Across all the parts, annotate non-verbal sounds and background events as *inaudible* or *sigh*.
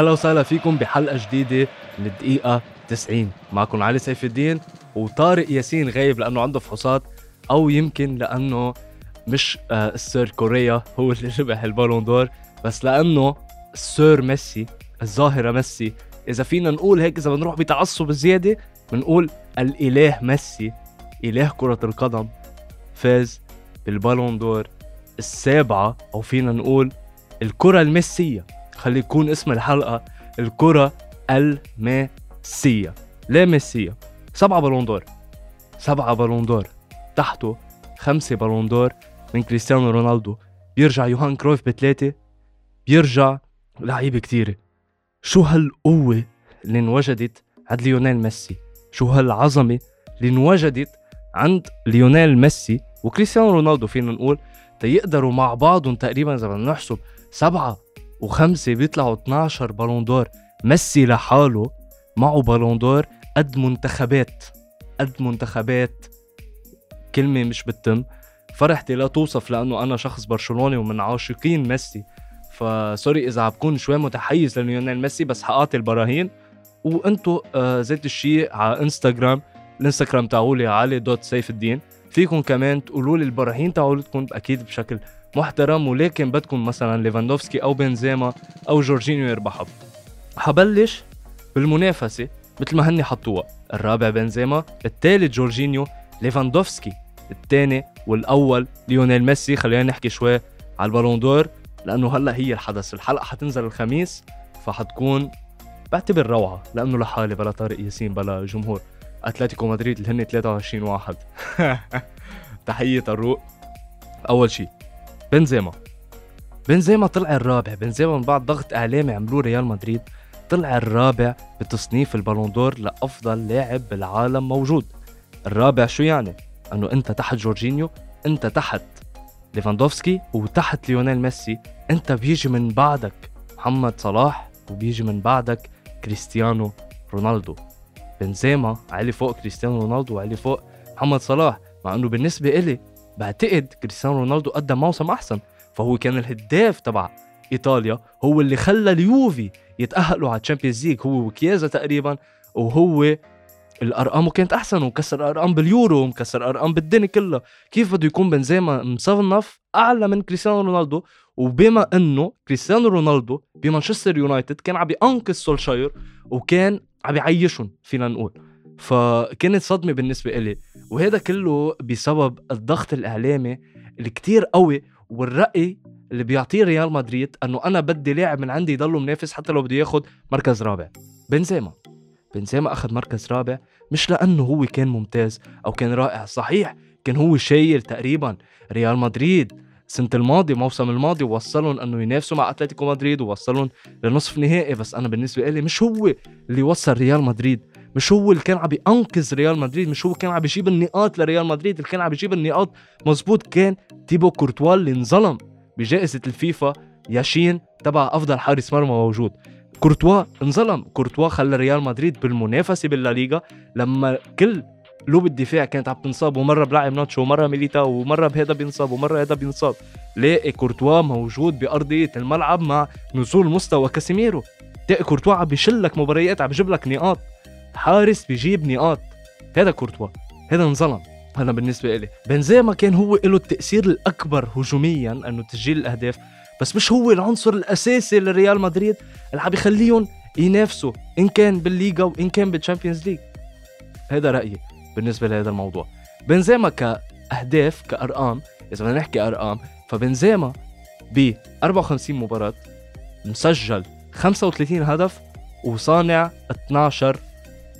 أهلا وسهلا فيكم بحلقة جديدة من الدقيقة 90 معكم علي سيف الدين وطارق ياسين غايب لأنه عنده فحوصات أو يمكن لأنه مش آه السير كوريا هو اللي ربح البالون دور بس لأنه السير ميسي الظاهرة ميسي. إذا فينا نقول هيك إذا بنروح بتعصب زيادة بنقول الإله ميسي إله كرة القدم فاز بالبالون دور السابعة أو فينا نقول الكرة الميسية. خلي يكون اسم الحلقة الكرة الميسية. ليه ميسية سبعة Ballon d'Or. سبعة Ballon d'Or. تحته خمسة Ballon d'Or من كريستيانو رونالدو. بيرجع يوهان كرويف بثلاثة. بيرجع لعيبة كتيرة. شو هالقوة اللي انوجدت عند ليونيل ميسي؟ شو هالعظمة اللي انوجدت عند ليونيل ميسي وكريستيانو رونالدو؟ فينا نقول تيقدروا مع بعضهم تقريبا إذا بدنا نحسب سبعة وخمسة بيطلعوا 12 Ballon d'Or ميسي لحاله معه Ballon d'Or قد منتخبات. قد منتخبات. كلمة مش بتتم. فرحتي لا توصف لأنه أنا شخص برشلوني ومن عاشقين ميسي. ف sorry عم بكون شوي متحيز لليونيل ميسي بس حعاطي البراهين. وأنتو آه ذات الشيء على انستغرام الإنستغرام تاعولي علي dot سيف الدين. فيكم كمان تقولوا لي البراهين تاعولتكم أكيد بشكل محترم ولكن بدكم مثلا ليفاندوفسكي أو بنزيما أو جورجينيو يربحوا. حبلش بالمنافسة مثل ما هني حطوها. الرابع بنزيما الثالث جورجينيو ليفاندوفسكي الثاني والأول ليونيل ميسي. خلينا نحكي شوي على ال Ballon d'Or لأنه هلأ هي الحدث. الحلقة حتنزل الخميس فحتكون بعتبر روعة لأنه لحالي بلا طارق ياسين بلا جمهور. أتلتيكو مدريد اللي هن 23 واحد. *laughs* تحية الروق أول شيء بنزيما. بنزيما طلع الرابع. بنزيما من بعد ضغط إعلامي عملوه ريال مدريد. طلع الرابع بتصنيف البالون دور لأفضل لاعب بالعالم موجود. الرابع شو يعني؟ إنه أنت تحت جورجينيو أنت تحت ليفاندوفسكي وتحت ليونيل ميسي. أنت بيجي من بعدك محمد صلاح وبيجي من بعدك كريستيانو رونالدو. بنزيما علي فوق كريستيانو رونالدو وعلي فوق محمد صلاح. مع إنه بالنسبة إلي بعتقد كريستيانو رونالدو قدم موسم أحسن فهو كان الهداف تبع إيطاليا هو اللي خلى اليوفي يتأهلوا على Champions League هو وكيازا تقريبا وهو الارقام كانت أحسن ومكسر ارقام باليورو ومكسر ارقام بالدنيا كلها. كيف بده يكون بنزيما مصنف أعلى من كريستيانو رونالدو؟ وبما إنه كريستيانو رونالدو بمانشستر يونايتد كان عم بينقذ سولشاير وكان عم بيعيشهم فينا نقول. فكانت صدمة بالنسبة إلي. وهذا كله بسبب الضغط الإعلامي اللي كتير قوي والرأي اللي بيعطيه ريال مدريد إنه أنا بدي لاعب من عندي يضل منافس حتى لو بده ياخذ مركز رابع. بنزيما. بنزيما أخذ مركز رابع مش لأنه هو كان ممتاز أو كان رائع. صحيح كان هو شايل تقريبا ريال مدريد السنة الماضية الموسم الماضي وصلهم إنه ينافسوا مع أتلتيكو مدريد ووصلهم لنصف نهائي. بس أنا بالنسبة لي مش هو اللي وصل ريال مدريد مش هو اللي كان عم بينقذ ريال مدريد مش هو كان عم بيجيب النقاط لريال مدريد اللي كان عم بيجيب النقاط مزبوط كان تيبو كورتوا اللي انظلم بجائزة الفيفا ياشين تبع أفضل حارس مرمى موجود. كورتوا انظلم. كورتوا خلى ريال مدريد بالمنافسة بالليغا لما كل قلوب الدفاع كانت عم تنصاب ومرة بلعب ناتشو ومرة ميليتاو ومرة بهذا بينصاب ومرة هذا بينصاب. تلاقي كورتوا موجود بأرضية الملعب مع نزول مستوى كاسيميرو. تلاقي كورتوا عم بيشلك مباريات عم بيجيب لك نقاط. حارس بيجيب نقاط. هذا كورتوا. هذا انظلم. أنا بالنسبة لي بنزيما كان هو له التأثير الأكبر هجوميا إنه تسجيل الأهداف. بس مش هو العنصر الأساسي لريال مدريد اللي عم بيخليهم ينافسوا إن كان بالليغا وإن كان بال Champions League هذا رأيي بالنسبة لهذا الموضوع. بنزيما كأهداف كأرقام إذا بدنا نحكي أرقام فبنزيما ب 54 مباراة مسجل 35 هدف وصانع 12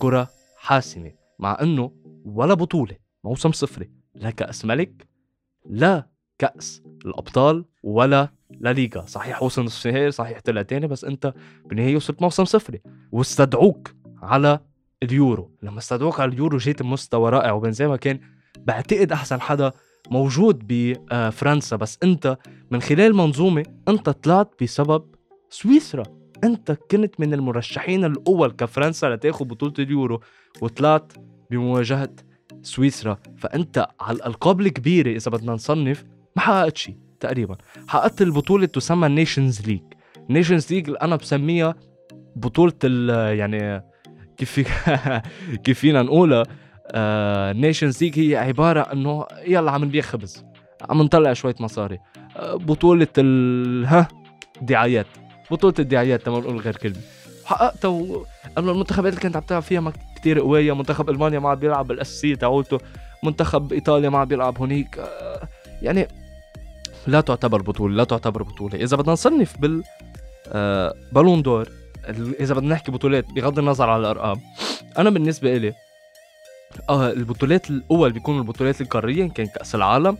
كرة حاسمة مع إنه ولا بطولة موسم صفري لا كأس ملك لا كأس الأبطال ولا لا ليغا. صحيح وصل نصف نهائي صحيح طلع تاني بس أنت بالنهاية وصلت موسم صفري واستدعوك على اليورو. لما استدعوك على اليورو جيت بمستوى رائع وبنزيما كان بعتقد أحسن حدا موجود بفرنسا بس أنت من خلال منظومة أنت طلعت بسبب سويسرا. أنت كنت من المرشحين الأول كفرنسا لتاخذ بطولة اليورو وطلعت بمواجهة سويسرا. فأنت على الألقاب الكبيرة إذا بدنا نصنف ما حققت شيء تقريبا. حققت البطولة تسمى ال Nations League ال Nations League أنا بسميها بطولة يعني كيف *laughs* كيف فينا نقولها؟ Nations League هي عبارة إنه يلا عم نبيع خبز عم نطلع شوية مصاري. آه بطولة ال ها؟ دعايات. بطولة الدعايات تمام نقول غير كلمة. حققتها انه المنتخبات اللي كانت عم تلعب فيها ما كثير قوية منتخب ألمانيا ما عم بيلعب بالأساسية تاعولته منتخب إيطاليا ما عم بيلعب هونيك آه يعني لا تعتبر بطولة لا تعتبر بطولة. إذا بدنا نصنف بال آه بالون دور إذا بدنا نحكي بطولات بغض النظر على الأرقام أنا بالنسبة إلي آه البطولات الأول بيكونوا البطولات القارية كان كأس العالم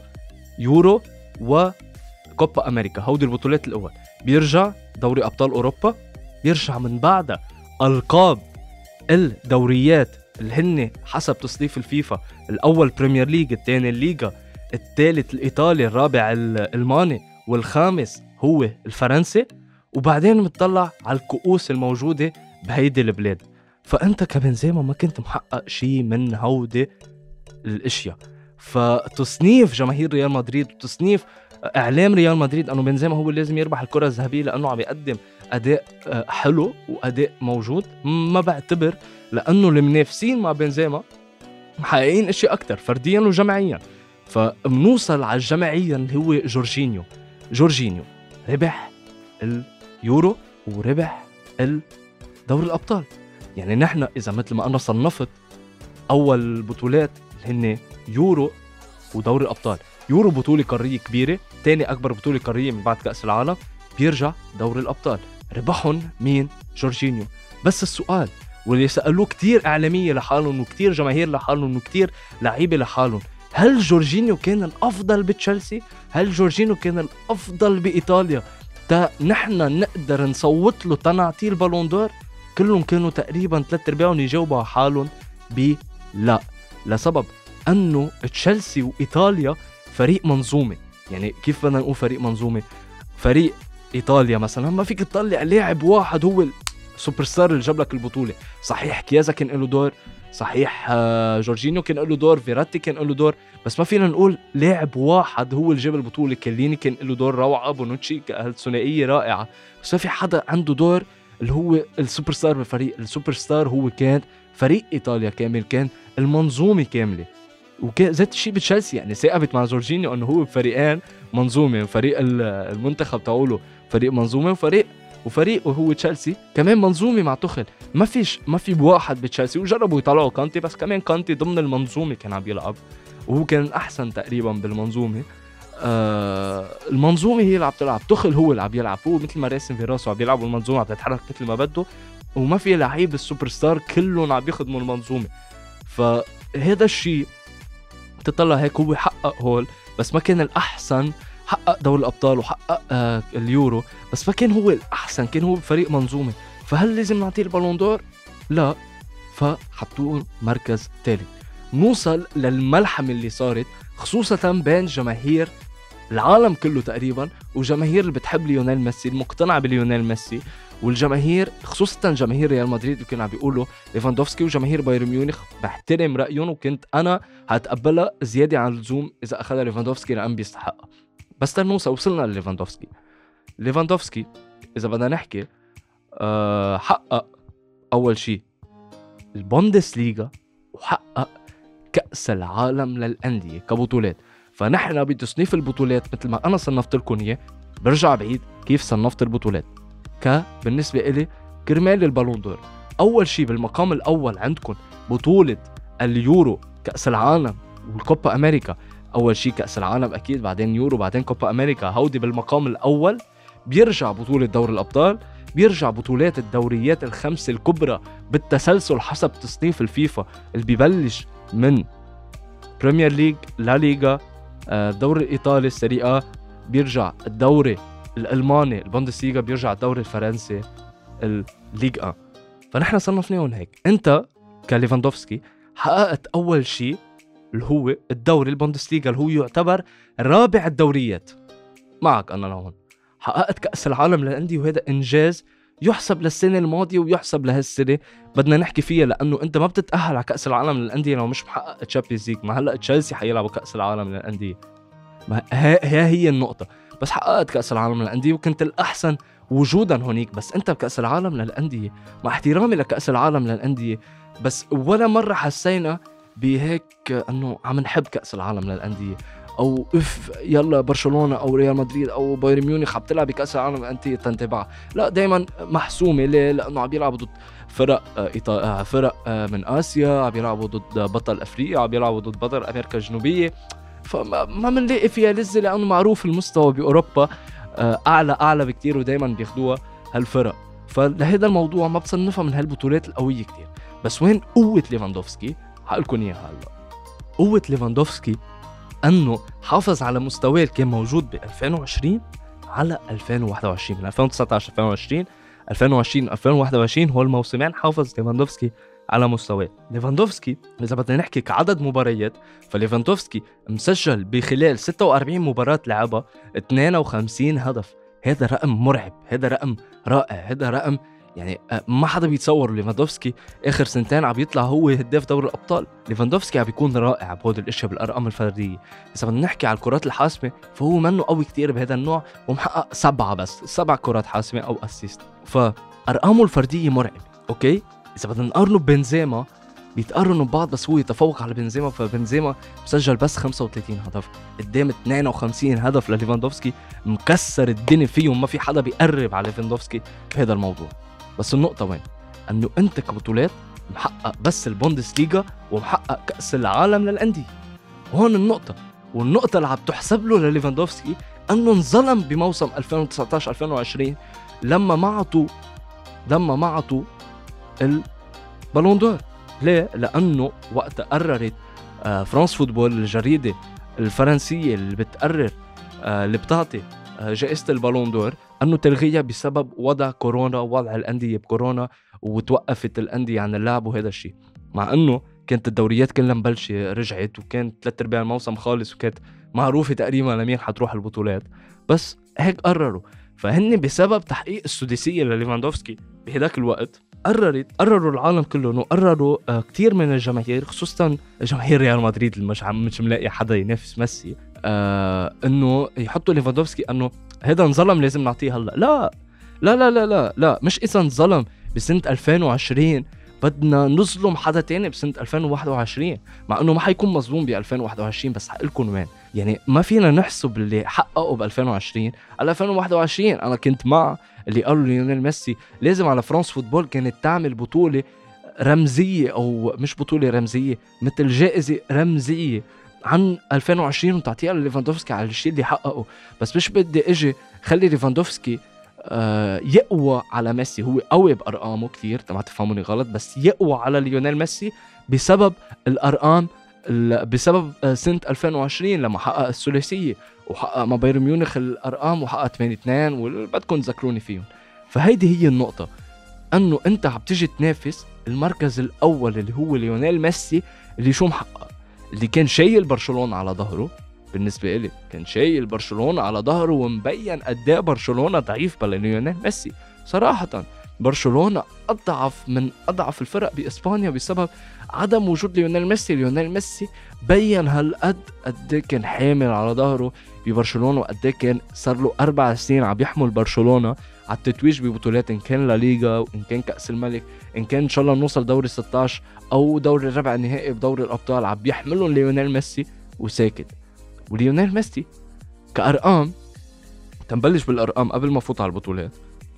يورو وكوبا أمريكا هودي البطولات الأول. بيرجع دوري أبطال أوروبا بيرجع من بعدها ألقاب الدوريات اللي هن حسب تصنيف الفيفا. الأول Premier League الثاني الليغا الثالث الإيطالي الرابع الالماني والخامس هو الفرنسي. وبعدين بتطلع على الكؤوس الموجودة بهيدي البلاد. فأنت كبنزيما ما كنت محقق شيء من هودي الأشياء. فتصنيف جماهير ريال مدريد وتصنيف إعلام ريال مدريد أنه بنزيما هو لازم يربح الكرة الذهبية لأنه عم يقدم أداء آه، حلو وأداء موجود. ما بعتبر لأنه المنافسين مع بنزيما محققين اشياء أكثر فرديا وجماعيا. فبنوصل على الجماعيا اللي هو جورجينيو. جورجينيو ربح اليورو وربح دوري الأبطال. يعني نحن إذا مثل ما أنا صنفت أول بطولات اللي هن يورو ودوري الأبطال. يورو بطولة قارية كبيرة ثاني أكبر بطولة قارية من بعد كأس العالم بيرجع دوري الأبطال. ربحهم مين؟ جورجينيو. بس السؤال واللي سألوه كتير إعلامية لحالهم وكتير جماهير لحالهم وكتير لعيبة لحالهم هل جورجينيو كان الأفضل بتشيلسي؟ هل جورجينيو كان الأفضل بإيطاليا؟ تا نحن نقدر نصوت له تنعطيه ال Ballon d'Or؟ كلهم كانوا تقريبا ثلاث ارباعهم يجاوبوا على حالهم ب لا لسبب أنه تشيلسي وإيطاليا فريق منظومة. يعني كيف بدنا نقول فريق منظومة؟ فريق إيطاليا مثلا ما فيك تطلع لاعب واحد هو السوبر ستار اللي جاب لك البطولة. صحيح كيازا كان له دور صحيح آه، جورجينيو كان له دور فيراتي كان له دور بس ما فينا نقول لاعب واحد هو اللي جاب البطولة. كيليني كان له دور روعة بونوتشي الثنائية رائعة بس ما في حدا عنده دور اللي هو السوبر ستار بالفريق. السوبر ستار هو كان فريق إيطاليا كامل كان المنظومة كاملة. وكان ذات الشيء بتشيلسي يعني ثاقبت مع جورجينيو إنه هو بفريقين منظومة فريق المنتخب تاعوله فريق منظومة وفريق وفريق وهو تشيلسي كمان منظومة مع تخل ما فيش ما في واحد بتشيلسي وجربوا يطلعوا كانتي بس كمان كانتي ضمن المنظومة كان عم يلعب وهو كان الاحسن تقريبا بالمنظومة. آه المنظومة هي اللي عم تلعب تخل هو اللي عم يلعب هو مثل ما راسم في راسه عم يلعب والمنظومة عم تتحرك مثل ما بده وما في لعيب السوبر ستار كلهم عم يخدموا المنظومة. فهذا الشيء تطلع هيك هو حقق هول بس ما كان الأحسن حقق دوري الأبطال وحقق آه اليورو بس ما كان هو الأحسن كان هو بفريق منظومة. فهل لازم نعطيه ال Ballon d'Or؟ لا. فحطوه مركز ثالث نوصل للملحمة اللي صارت خصوصا بين جماهير العالم كله تقريبا وجماهير اللي بتحب ليونيل ميسي المقتنعه بليونيل ميسي. والجماهير خصوصا جماهير ريال مدريد كانوا عم بيقولوا ليفاندوفسكي وجماهير بايرن ميونخ بحترم رأيهم وكنت أنا هتقبلها زيادة عن اللزوم إذا أخذها ليفاندوفسكي لأن بيستحقها. بس تنوصل وصلنا لليفاندوفسكي ليفاندوفسكي إذا بدنا نحكي أه حقق أول شيء البوندس ليغا وحقق كأس العالم للأندية كبطولات. فنحن بتصنيف البطولات مثل ما أنا صنفت لكم إياه برجع بعيد كيف صنفت البطولات. ك بالنسبة إلي كرمال ال Ballon d'Or. أول شيء بالمقام الأول عندكم بطولة اليورو كأس العالم والكوبا أمريكا. أول شيء كأس العالم أكيد بعدين يورو بعدين كوبا أمريكا. هودي بالمقام الأول بيرجع بطولة دوري الأبطال بيرجع بطولات الدوريات الخمسة الكبرى بالتسلسل حسب تصنيف الفيفا اللي ببلش من Premier League لا ليغا الدوري الايطالي السريعه بيرجع الدوري الألماني البوندسليغا بيرجع الدوري الفرنسي ال Ligue 1 فنحن صنفناهم هيك. انت كليفاندوفسكي حققت أول شيء اللي هو الدوري البوندسليغا اللي هو يعتبر رابع الدوريات. معك أنا لهون. حققت كأس العالم للأندية وهذا إنجاز يحسب للسنة الماضية ويحسب لهالسنة بدنا نحكي فيها لأنه أنت ما بتتأهل على كأس العالم للأندية لو مش محقق Champions League ما هلأ تشيلسي حيلعبوا كأس العالم للأندية. ما هي هي النقطة. بس حققت كأس العالم للأندية وكنت الأحسن وجودا هونيك. بس أنت بكأس العالم للأندية مع احترامي لكأس العالم للأندية بس ولا مرة حسينا بهيك إنه عم نحب كأس العالم للأندية. أو إف يلا برشلونة أو ريال مدريد أو بايرن ميونخ عم تلعب بكأس العالم انت تنتبع. لا دائما محسومة. ليه؟ لأنه عم يلعبوا ضد فرق فرق من آسيا عم يلعبوا ضد بطل أفريقيا عم يلعبوا ضد بطل أمريكا الجنوبية. فما بنلاقي فيها لذة لأنه معروف المستوى بأوروبا آه، اعلى أعلى بكتير ودائما بياخذوها هالفرق. فلهذا الموضوع ما بصنفها من هالبطولات القوية كتير. بس وين قوة ليفاندوفسكي؟ حقلكم إياها هلأ. قوة ليفاندوفسكي إنه حافظ على مستواه اللي كان موجود ب 2020 على 2021 من 2019 2020 2020 2021 هو الموسمين حافظ ليفاندوفسكي على مستواه ليفاندوفسكي إذا بدنا نحكي كعدد مباريات فليفاندوفسكي مسجل بخلال 46 مباراة لعبها 52 هدف. هذا رقم مرعب هذا رقم رائع هذا رقم يعني آه، ما حدا بيتصور ليفاندوفسكي آخر سنتين عم يطلع هو هداف دوري الأبطال. ليفاندوفسكي عم بيكون رائع بهول الأشياء بالأرقام الفردية. إذا بدنا نحكي على الكرات الحاسمة فهو منه قوي كتير بهذا النوع ومحقق سبعة بس سبع كرات حاسمة أو assist. فأرقامه الفردية مرعبة Okay؟ إذا بدنا نقارنه ببنزيما بيتقارنوا ببعض بس هو يتفوق على بنزيما فبنزيما مسجل بس 35 هدف. قدام 52 هدف لليفاندوفسكي مكسر الدنيا فيهم ما في حدا بيقرب على ليفاندوفسكي بهذا الموضوع. بس النقطة وين؟ إنه أنت كبطولات محقق بس البوندس ليغا ومحقق كأس العالم للأندية. هون النقطة. والنقطة اللي عم تحسب له لليفاندوفسكي إنه انظلم بموسم 2019 2020 لما ما عطوا لما ما عطوا ال Ballon d'Or ليه؟ لأنه وقت قررت آه، France Football الجريدة الفرنسية اللي بتقرر آه، اللي بتعطي آه، جائزة ال Ballon d'Or أنه تلغيها بسبب وضع كورونا ووضع الأندية بكورونا وتوقفت الأندية عن اللعب وهذا الشيء. مع أنه كانت الدوريات كلها مبلشة رجعت وكان ثلاث أرباع الموسم خالص وكانت معروفة تقريبا لمين حتروح البطولات. بس هيك قرروا. فهن بسبب تحقيق السداسية لليفاندوفسكي بهداك الوقت قررت قرروا العالم كله إنه قرروا آه كثير من الجماهير خصوصا جماهير ريال مدريد مش عم مش ملاقي حدا ينافس ميسي آه إنه يحطوا ليفاندوفسكي إنه هذا انظلم لازم نعطيه هلأ. لا لا لا لا لا لا مش إذا انظلم بسنة 2020 بدنا نظلم حدا تاني بسنة 2021 مع إنه ما حيكون مظلوم ب 2021 بس حقلكم وين؟ يعني ما فينا نحسب اللي حققه ب 2020 على 2021 أنا كنت مع اللي قالوا ليونيل ميسي لازم على فرانس فوتبول كانت تعمل بطولة رمزية أو مش بطولة رمزية مثل جائزة رمزية عن 2020 وتعطيها لليفاندوفسكي على الشيء اللي حققه. بس مش بدي إجي خلي ليفاندوفسكي آه يقوى على ميسي. هو قوي بأرقامه كثير ما تفهموني غلط بس يقوى على ليونيل ميسي بسبب الأرقام بسبب آه، سنة 2020 لما حقق الثلاثية. وحقق مع بايرن ميونخ الأرقام وحقق 8 2 وبدكم تذكروني فيهم. فهيدي هي النقطة إنه أنت عم تيجي تنافس المركز الأول اللي هو ليونيل ميسي اللي شو محقق؟ اللي كان شايل برشلونة على ظهره. بالنسبة لي كان شايل برشلونة على ظهره ومبين قد إيه برشلونة ضعيف بلا ليونيل ميسي. صراحة برشلونة أضعف من أضعف الفرق بإسبانيا بسبب عدم وجود ليونيل ميسي. ليونيل ميسي بين هالقد قد كان حامل على ظهره ببرشلونة وقد كان صار له أربع سنين عم يحمل برشلونة على التتويج ببطولات إن كان لا ليغا وإن كان كأس الملك إن كان إن شاء الله نوصل دوري 16 أو دوري الربع النهائي بدوري الأبطال. عم بيحملهم ليونيل ميسي وساكت. وليونيل ميسي كأرقام تنبلش بالأرقام قبل ما فوت على البطولات.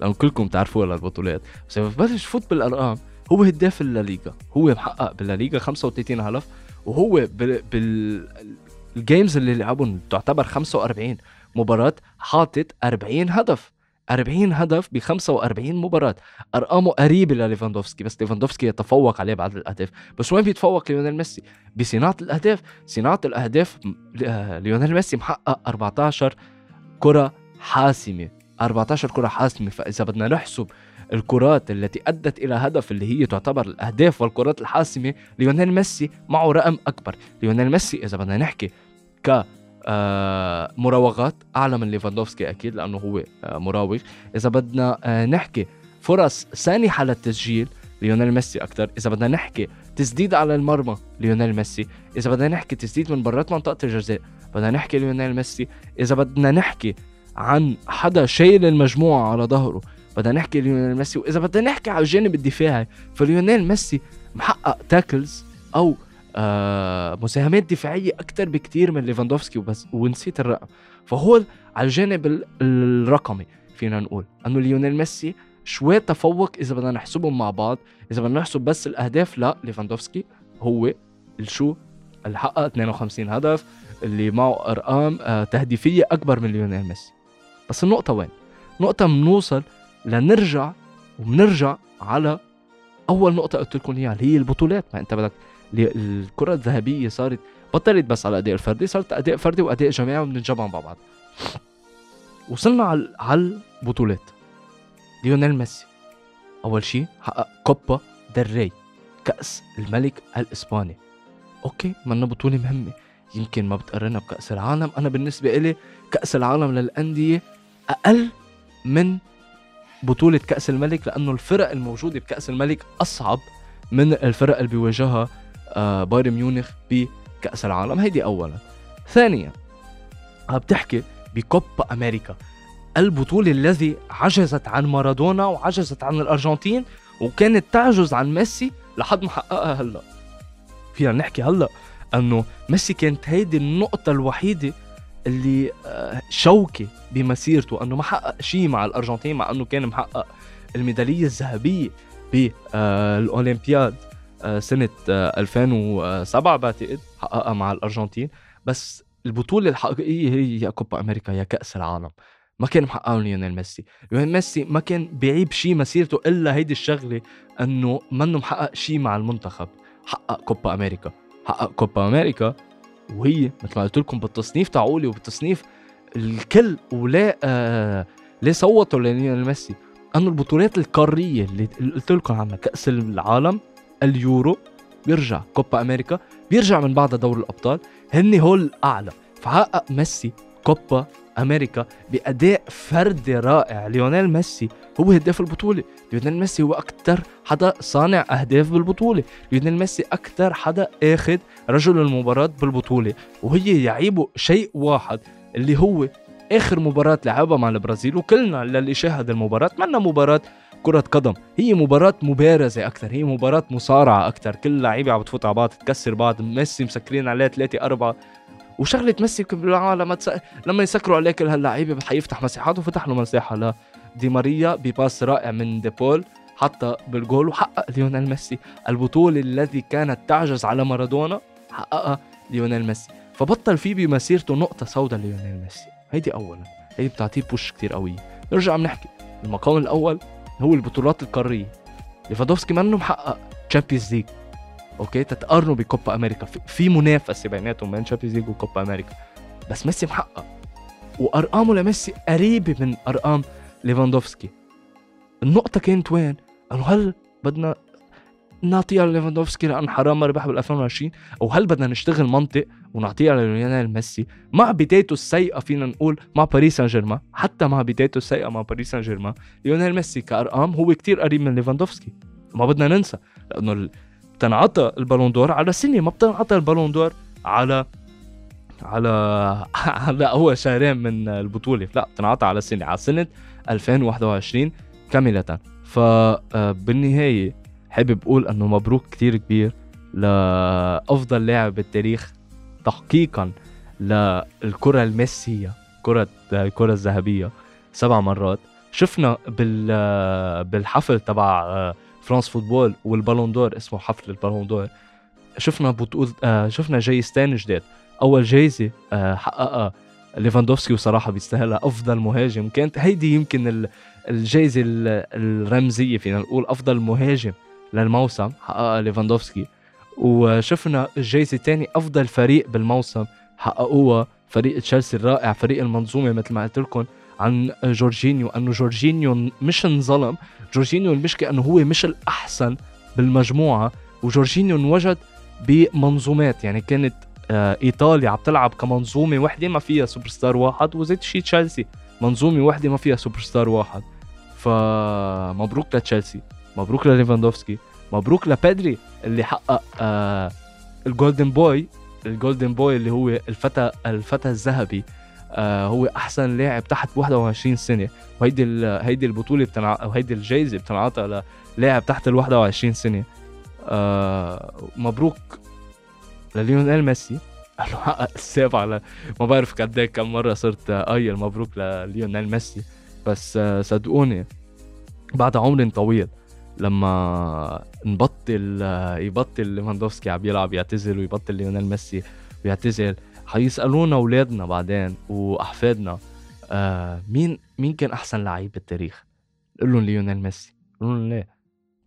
لأنه كلكم تعرفوا البطولات بس لما ببلش فوت بالأرقام هو هداف الليغا. هو محقق بالليغا 35 هدف وهو بال, بال... ال games اللي لعبهم تعتبر 45 مباراة حاطط 40 هدف. 40 هدف ب 45 مباراة. أرقامه قريبة لليفاندوفسكي بس ليفاندوفسكي يتفوق عليه بعدد الأهداف. بس وين بيتفوق ليونيل ميسي؟ بصناعة الأهداف. صناعة الأهداف ليونيل ميسي محقق 14 كرة حاسمة. 14 كرة حاسمة فإذا بدنا نحسب الكرات التي أدت إلى هدف اللي هي تعتبر الأهداف والكرات الحاسمة ليونيل ميسي معه رقم أكبر. ليونيل ميسي إذا بدنا نحكي ك آه مراوغات أعلى من ليفاندوفسكي أكيد لأنه هو آه مراوغ. إذا بدنا آه نحكي فرص سانحة للتسجيل ليونيل ميسي أكثر إذا بدنا نحكي تسديد على المرمى ليونيل ميسي. إذا بدنا نحكي تسديد من برات منطقة الجزاء بدنا نحكي ليونيل ميسي. إذا بدنا نحكي عن حدا شايل المجموعة على ظهره. بدنا نحكي ليونيل ميسي وإذا بدنا نحكي على الجانب الدفاعي فليونيل ميسي محقق tackles أو آه مساهمات دفاعية أكثر بكثير من ليفاندوفسكي وبس ونسيت الرقم. فهو على الجانب الرقمي فينا نقول إنه ليونيل ميسي شوي تفوق إذا بدنا نحسبهم مع بعض. إذا بدنا نحسب بس الأهداف لا ليفاندوفسكي هو الشو اللي حقق 52 هدف اللي معه أرقام آه تهديفية أكبر من ليونيل ميسي. بس النقطة وين؟ نقطة بنوصل لنرجع وبنرجع على أول نقطة قلت لكم إياها اللي هي البطولات. ما أنت بدك الكرة الذهبية صارت بطلت بس على الاداء الفردي صارت أداء فردي وأداء جماعي وبنتجمع مع بعض. وصلنا على على البطولات. ليونيل ميسي. أول شيء حقق كوبا ديل ري كأس الملك الإسباني. okay منا بطولة مهمة. يمكن ما بتقارنها بكأس العالم. أنا بالنسبة إلي كأس العالم للأندية أقل من بطولة كأس الملك لأنه الفرق الموجودة بكأس الملك أصعب من الفرق اللي بيواجهها آه، بايرن ميونخ بكأس العالم. هيدي أولا. ثانيا بتحكي بكوبا أمريكا. البطولة الذي عجزت عن مارادونا وعجزت عن الأرجنتين وكانت تعجز عن ميسي لحد ما حققها هلأ. فينا نحكي هلأ. أنه ميسي كانت هيدي النقطة الوحيدة اللي آه، شوكة بمسيرته أنه ما حقق شيء مع الأرجنتين مع أنه كان محقق الميدالية الذهبية بالاولمبياد آه، سنة 2007 آه، بعتقد حققها مع الأرجنتين. بس البطولة الحقيقية هي كوبا أمريكا يا كأس العالم. ما كان محققه ليونيل ميسي. ليونيل ميسي ما كان بيعيب شيء مسيرته إلا هيدي الشغلة أنه منه محقق شيء مع المنتخب حقق كوبا أمريكا. حقق كوبا أمريكا وهي مثل ما قلت لكم بالتصنيف تعولي وبالتصنيف الكل ولا آه ليه صوتوا لليونيل ميسي. أنه البطولات القارية اللي قلت لكم عنها كأس العالم اليورو بيرجع كوبا أمريكا بيرجع من بعدها دوري الأبطال هن هول الأعلى. فحقق ميسي كوبا أمريكا بأداء فردي رائع. ليونيل ميسي هو هداف البطولة. ليونيل ميسي هو أكثر حدا صانع أهداف بالبطولة. ليونيل ميسي أكثر حدا آخذ رجل المباراة بالبطولة. وهي يعيبه شيء واحد اللي هو آخر مباراة لعبها مع البرازيل. وكلنا للي شاهد المباراة منا مباراة كرة قدم. هي مباراة مبارزة أكثر هي مباراة مصارعة أكثر. كل لعيبة عم بتفوت على بعض تكسر بعض. ميسي مسكرين عليه ثلاثة أربعة. وشغلة ميسي تس... لما يسكروا عليه كل هاللعيبه حيفتح مساحات وفتح له مساحة لدي ماريا ب pass رائع من دي بول حتى بالجول وحقق ليونيل ميسي. البطولة التي كانت تعجز على مارادونا حققها ليونيل ميسي. فبطل في بمسيرته نقطة سوداء ليونيل ميسي. هيدي اولا. هيدي بتعطيه push كتير قوية نرجع بنحكي. المقام الأول هو البطولات القارية. ليفاندوفسكي منه محقق Champions League okay؟ تتقارنوا بكوبا أمريكا. في منافسة بيناتهم بين Champions League وكوبا أمريكا. بس ميسي محقق. وأرقامه لميسي قريبة من أرقام ليفاندوفسكي. النقطة كانت وين؟ انه هل بدنا نعطيها لليفاندوفسكي لأن حرام ما ربح بال 2020 أو هل بدنا نشتغل منطق ونعطيها لليونيل ميسي؟ مع بدايته السيئة فينا نقول مع باريس سان جيرمان حتى مع بدايته السيئة مع باريس سان جيرمان ليونيل ميسي كأرقام هو كتير قريب من ليفاندوفسكي. ما بدنا ننسى. لأنه بتنعطى ال Ballon d'Or على سنه ما بتنعطى ال Ballon d'Or على على *laughs* على اول شهرين من البطولة لا بتنعطى على سنه على سنة 2021 كاملة. فبالنهايه حابب أقول إنه مبروك كتير كبير لأفضل لاعب بالتاريخ تحقيقا للكرة الميسية كرة الكرة الذهبية سبع مرات. شفنا بال بالحفل تبع فرانس فوتبول وال Ballon d'Or اسمه حفل ال Ballon d'Or. شفنا بطولة آه شفنا جايزتين جداد أول جايزة آه حققها ليفاندوفسكي وصراحة بيستاهلها أفضل مهاجم. كانت هيدي يمكن الجائزه الرمزية فينا نقول أفضل مهاجم للموسم حققها ليفاندوفسكي. وشفنا الجائزه الثانية أفضل فريق بالموسم حققوها فريق تشيلسي الرائع فريق المنظومة مثل ما قلت لكم. عن جورجينيو أنه جورجينيو مش انظلم. جورجينيو المشكلة أنه هو مش الأحسن بالمجموعة وجورجينيو انوجد بمنظومات. يعني كانت آه إيطاليا عم تلعب كمنظومة وحدة ما فيها سوبر ستار واحد وزيت شي تشيلسي. منظومة وحدة ما فيها سوبر ستار واحد فمبروك لتشيلسي مبروك لليفاندوفسكي مبروك لبيدري اللي حقق ال Golden Boy ال Golden Boy اللي هو الفتى الفتى الذهبي. هو أحسن لاعب تحت 21 سنة. وهيدي هيدي البطولة بتنع... أو هيدي الجائزه بتنعطى للاعب تحت ال 21 سنة. آه مبروك لليونيل ميسي. انه حقق السابع ل... ما بعرف قد إيه كم مرة صرت قايل مبروك لليونيل ميسي. بس آه صدقوني بعد عمر طويل لما نبطل آه، يبطل ليفاندوفسكي عم يلعب يعتزل ويبطل ليونيل ميسي ويعتزل حيسالونا أولادنا بعدين وأحفادنا آه مين مين كان أحسن لعيب بالتاريخ؟ نقول لهم ليونيل ميسي، نقول لهم ليه؟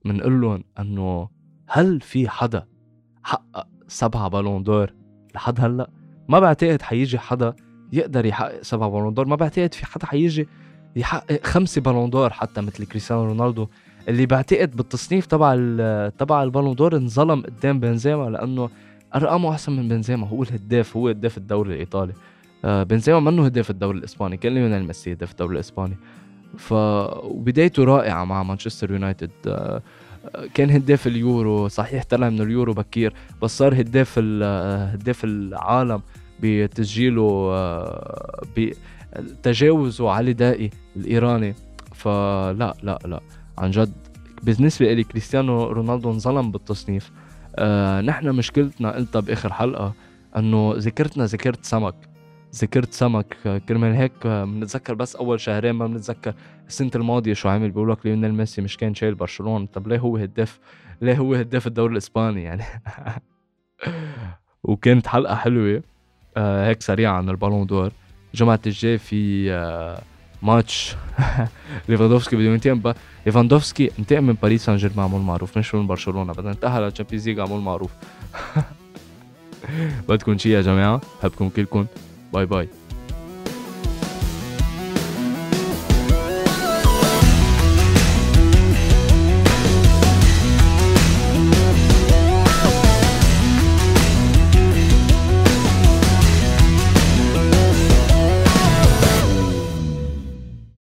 بنقول لهم إنه هل في حدا حقق سبعة Ballon d'Or لحد هلأ؟ ما بعتقد حيجي حدا يقدر يحقق سبعة Ballon d'Or، ما بعتقد في حدا حيجي يحقق خمسة Ballon d'Or حتى مثل كريستيانو رونالدو اللي بعتقد بالتصنيف تبع تبع ال Ballon d'Or انظلم قدام بنزيما لأنه ارقامه أحسن من بنزيما هو الهداف هو هداف الدوري الإيطالي. آه، بنزيما منه هداف الدوري الإسباني كان ليونيل ميسي هداف الدوري الإسباني. ف وبدايته رائعة مع مانشستر يونايتد. آه، كان هداف اليورو صحيح طلع من اليورو بكير بس صار هداف آه، هداف العالم بتسجيله بتجاوزه علي دائي الإيراني. فلا لا لا عن جد بالنسبة لي كريستيانو رونالدو انظلم بالتصنيف. آه نحن مشكلتنا قلتها باخر حلقة إنه ذكرتنا ذكرت سمك ذاكرة سمك كرمال هيك بنتذكر بس أول شهرين ما بنتذكر السنة الماضية شو عمل بيقول لك ليونيل ميسي مش كان شايل برشلونة طب ليه هو هداف؟ ليه هو هداف الدوري الإسباني يعني؟ *laughs* وكانت حلقة حلوة آه هيك سريعة عن ال Ballon d'Or. جمعة الجاي في آه ماتش. *laughs* ليفاندوفسكي بده ينتقم ليفاندوفسكي انتقم من باريس سان جيرمان عمول معروف. مش من برشلونة بدنا نتاهل لل Champions League عمول معروف. *laughs* بدكم شي يا جماعة؟ بحبكم كلكم. باي باي.